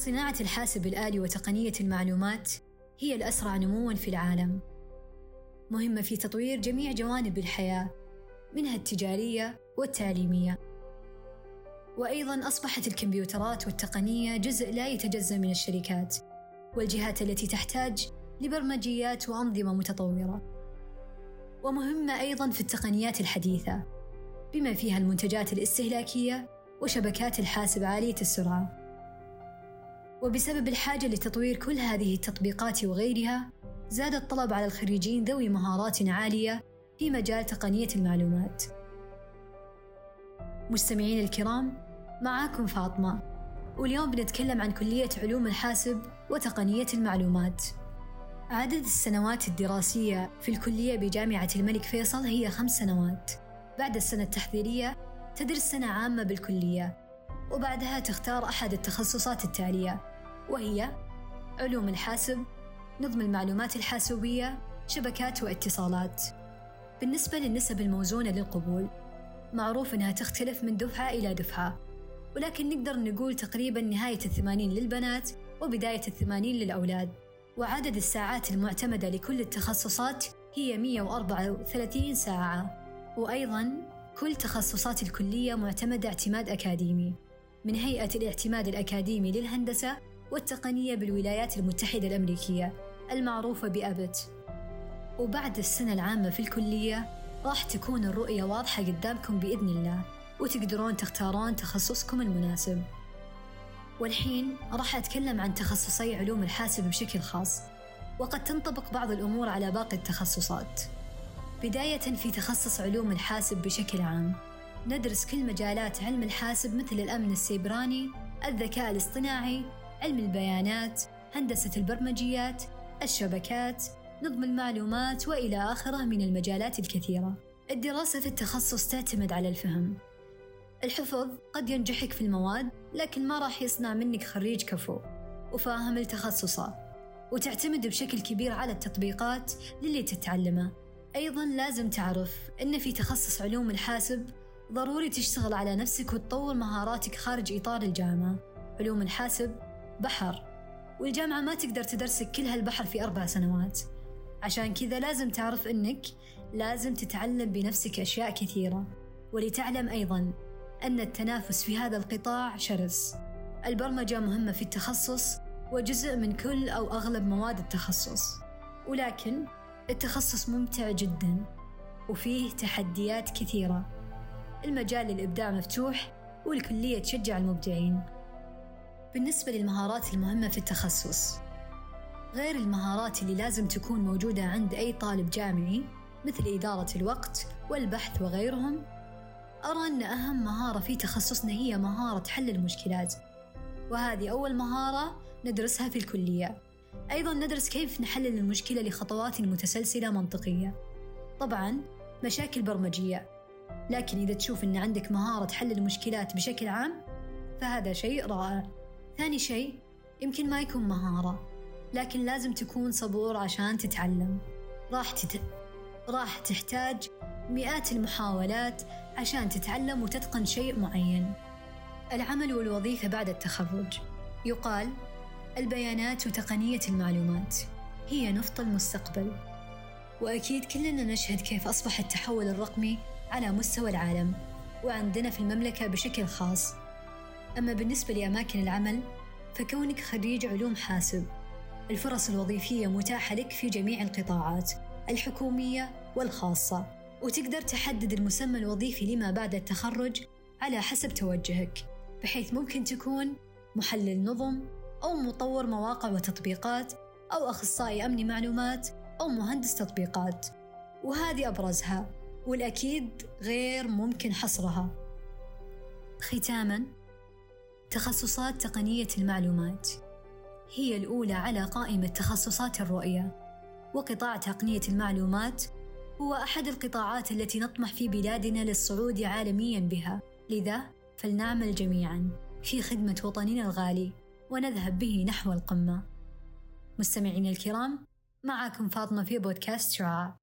صناعة الحاسب الآلي وتقنية المعلومات هي الأسرع نمواً في العالم. مهمة في تطوير جميع جوانب الحياة منها التجارية والتعليمية. وأيضاً أصبحت الكمبيوترات والتقنية جزء لا يتجزأ من الشركات والجهات التي تحتاج لبرمجيات وأنظمة متطورة. ومهمة أيضاً في التقنيات الحديثة بما فيها المنتجات الاستهلاكية وشبكات الحاسب عالية السرعة. وبسبب الحاجة لتطوير كل هذه التطبيقات وغيرها زاد الطلب على الخريجين ذوي مهارات عالية في مجال تقنية المعلومات. مستمعين الكرام معاكم فاطمة. واليوم بنتكلم عن كلية علوم الحاسب وتقنية المعلومات. عدد السنوات الدراسية في الكلية بجامعة الملك فيصل هي خمس سنوات. بعد السنة التحضيرية تدرس سنة عامة بالكلية. وبعدها تختار أحد التخصصات التالية وهي علوم الحاسب نظم المعلومات الحاسوبية شبكات واتصالات. بالنسبة للنسب الموزونة للقبول معروف أنها تختلف من دفعة إلى دفعة ولكن نقدر نقول تقريبا نهاية الثمانين للبنات وبداية الثمانين للأولاد. وعدد الساعات المعتمدة لكل التخصصات هي 134 ساعة. وأيضا كل تخصصات الكلية معتمدة اعتماد أكاديمي. من هيئة الاعتماد الأكاديمي للهندسة والتقنية بالولايات المتحدة الأمريكية المعروفة بأبت. وبعد السنة العامة في الكلية راح تكون الرؤية واضحة قدامكم بإذن الله وتقدرون تختارون تخصصكم المناسب. والحين راح أتكلم عن تخصصي علوم الحاسب بشكل خاص وقد تنطبق بعض الأمور على باقي التخصصات. بداية في تخصص علوم الحاسب بشكل عام. ندرس كل مجالات علم الحاسب مثل الأمن السيبراني الذكاء الاصطناعي علم البيانات هندسة البرمجيات الشبكات نظم المعلومات وإلى آخره من المجالات الكثيرة. الدراسة في التخصص تعتمد على الفهم. الحفظ قد ينجحك في المواد لكن ما راح يصنع منك خريج كفو. وفاهم التخصصات وتعتمد بشكل كبير على التطبيقات للي تتعلمه. أيضا لازم تعرف أن في تخصص علوم الحاسب ضروري تشتغل على نفسك وتطور مهاراتك خارج إطار الجامعة. علوم الحاسب بحر. والجامعة ما تقدر تدرسك كل هالبحر في أربع سنوات. عشان كذا لازم تعرف أنك لازم تتعلم بنفسك أشياء كثيرة. ولتعلم أيضا أن التنافس في هذا القطاع شرس. البرمجة مهمة في التخصص وجزء من كل أو أغلب مواد التخصص. ولكن التخصص ممتع جدا وفيه تحديات كثيرة. المجال للإبداع مفتوح والكلية تشجع المبدعين. بالنسبة للمهارات المهمة في التخصص غير المهارات اللي لازم تكون موجودة عند أي طالب جامعي مثل إدارة الوقت والبحث وغيرهم أرى أن أهم مهارة في تخصصنا هي مهارة حل المشكلات وهذه أول مهارة ندرسها في الكلية. أيضا ندرس كيف نحلل المشكلة لخطوات متسلسلة منطقية. طبعا مشاكل برمجية لكن إذا تشوف أن عندك مهارة حل المشكلات بشكل عام فهذا شيء رائع. ثاني شيء يمكن ما يكون مهارة لكن لازم تكون صبور عشان تتعلم. راح تت... راح تحتاج مئات المحاولات عشان تتعلم وتتقن شيء معين. العمل والوظيفة بعد التخرج. يقال البيانات وتقنية المعلومات هي نفط المستقبل. وأكيد كلنا نشهد كيف أصبح التحول الرقمي على مستوى العالم وعندنا في المملكة بشكل خاص. أما بالنسبة لأماكن العمل فكونك خريج علوم حاسب الفرص الوظيفية متاحة لك في جميع القطاعات الحكومية والخاصة وتقدر تحدد المسمى الوظيفي لما بعد التخرج على حسب توجهك بحيث ممكن تكون محلل نظم أو مطور مواقع وتطبيقات أو أخصائي أمن معلومات أو مهندس تطبيقات. وهذه أبرزها والأكيد غير ممكن حصرها. ختاماً تخصصات تقنية المعلومات. هي الأولى على قائمة تخصصات الرؤية. وقطاع تقنية المعلومات هو أحد القطاعات التي نطمح في بلادنا للصعود عالميا بها. لذا فلنعمل جميعا في خدمة وطننا الغالي ونذهب به نحو القمة. مستمعينا الكرام معكم فاطمة في بودكاست شعاع.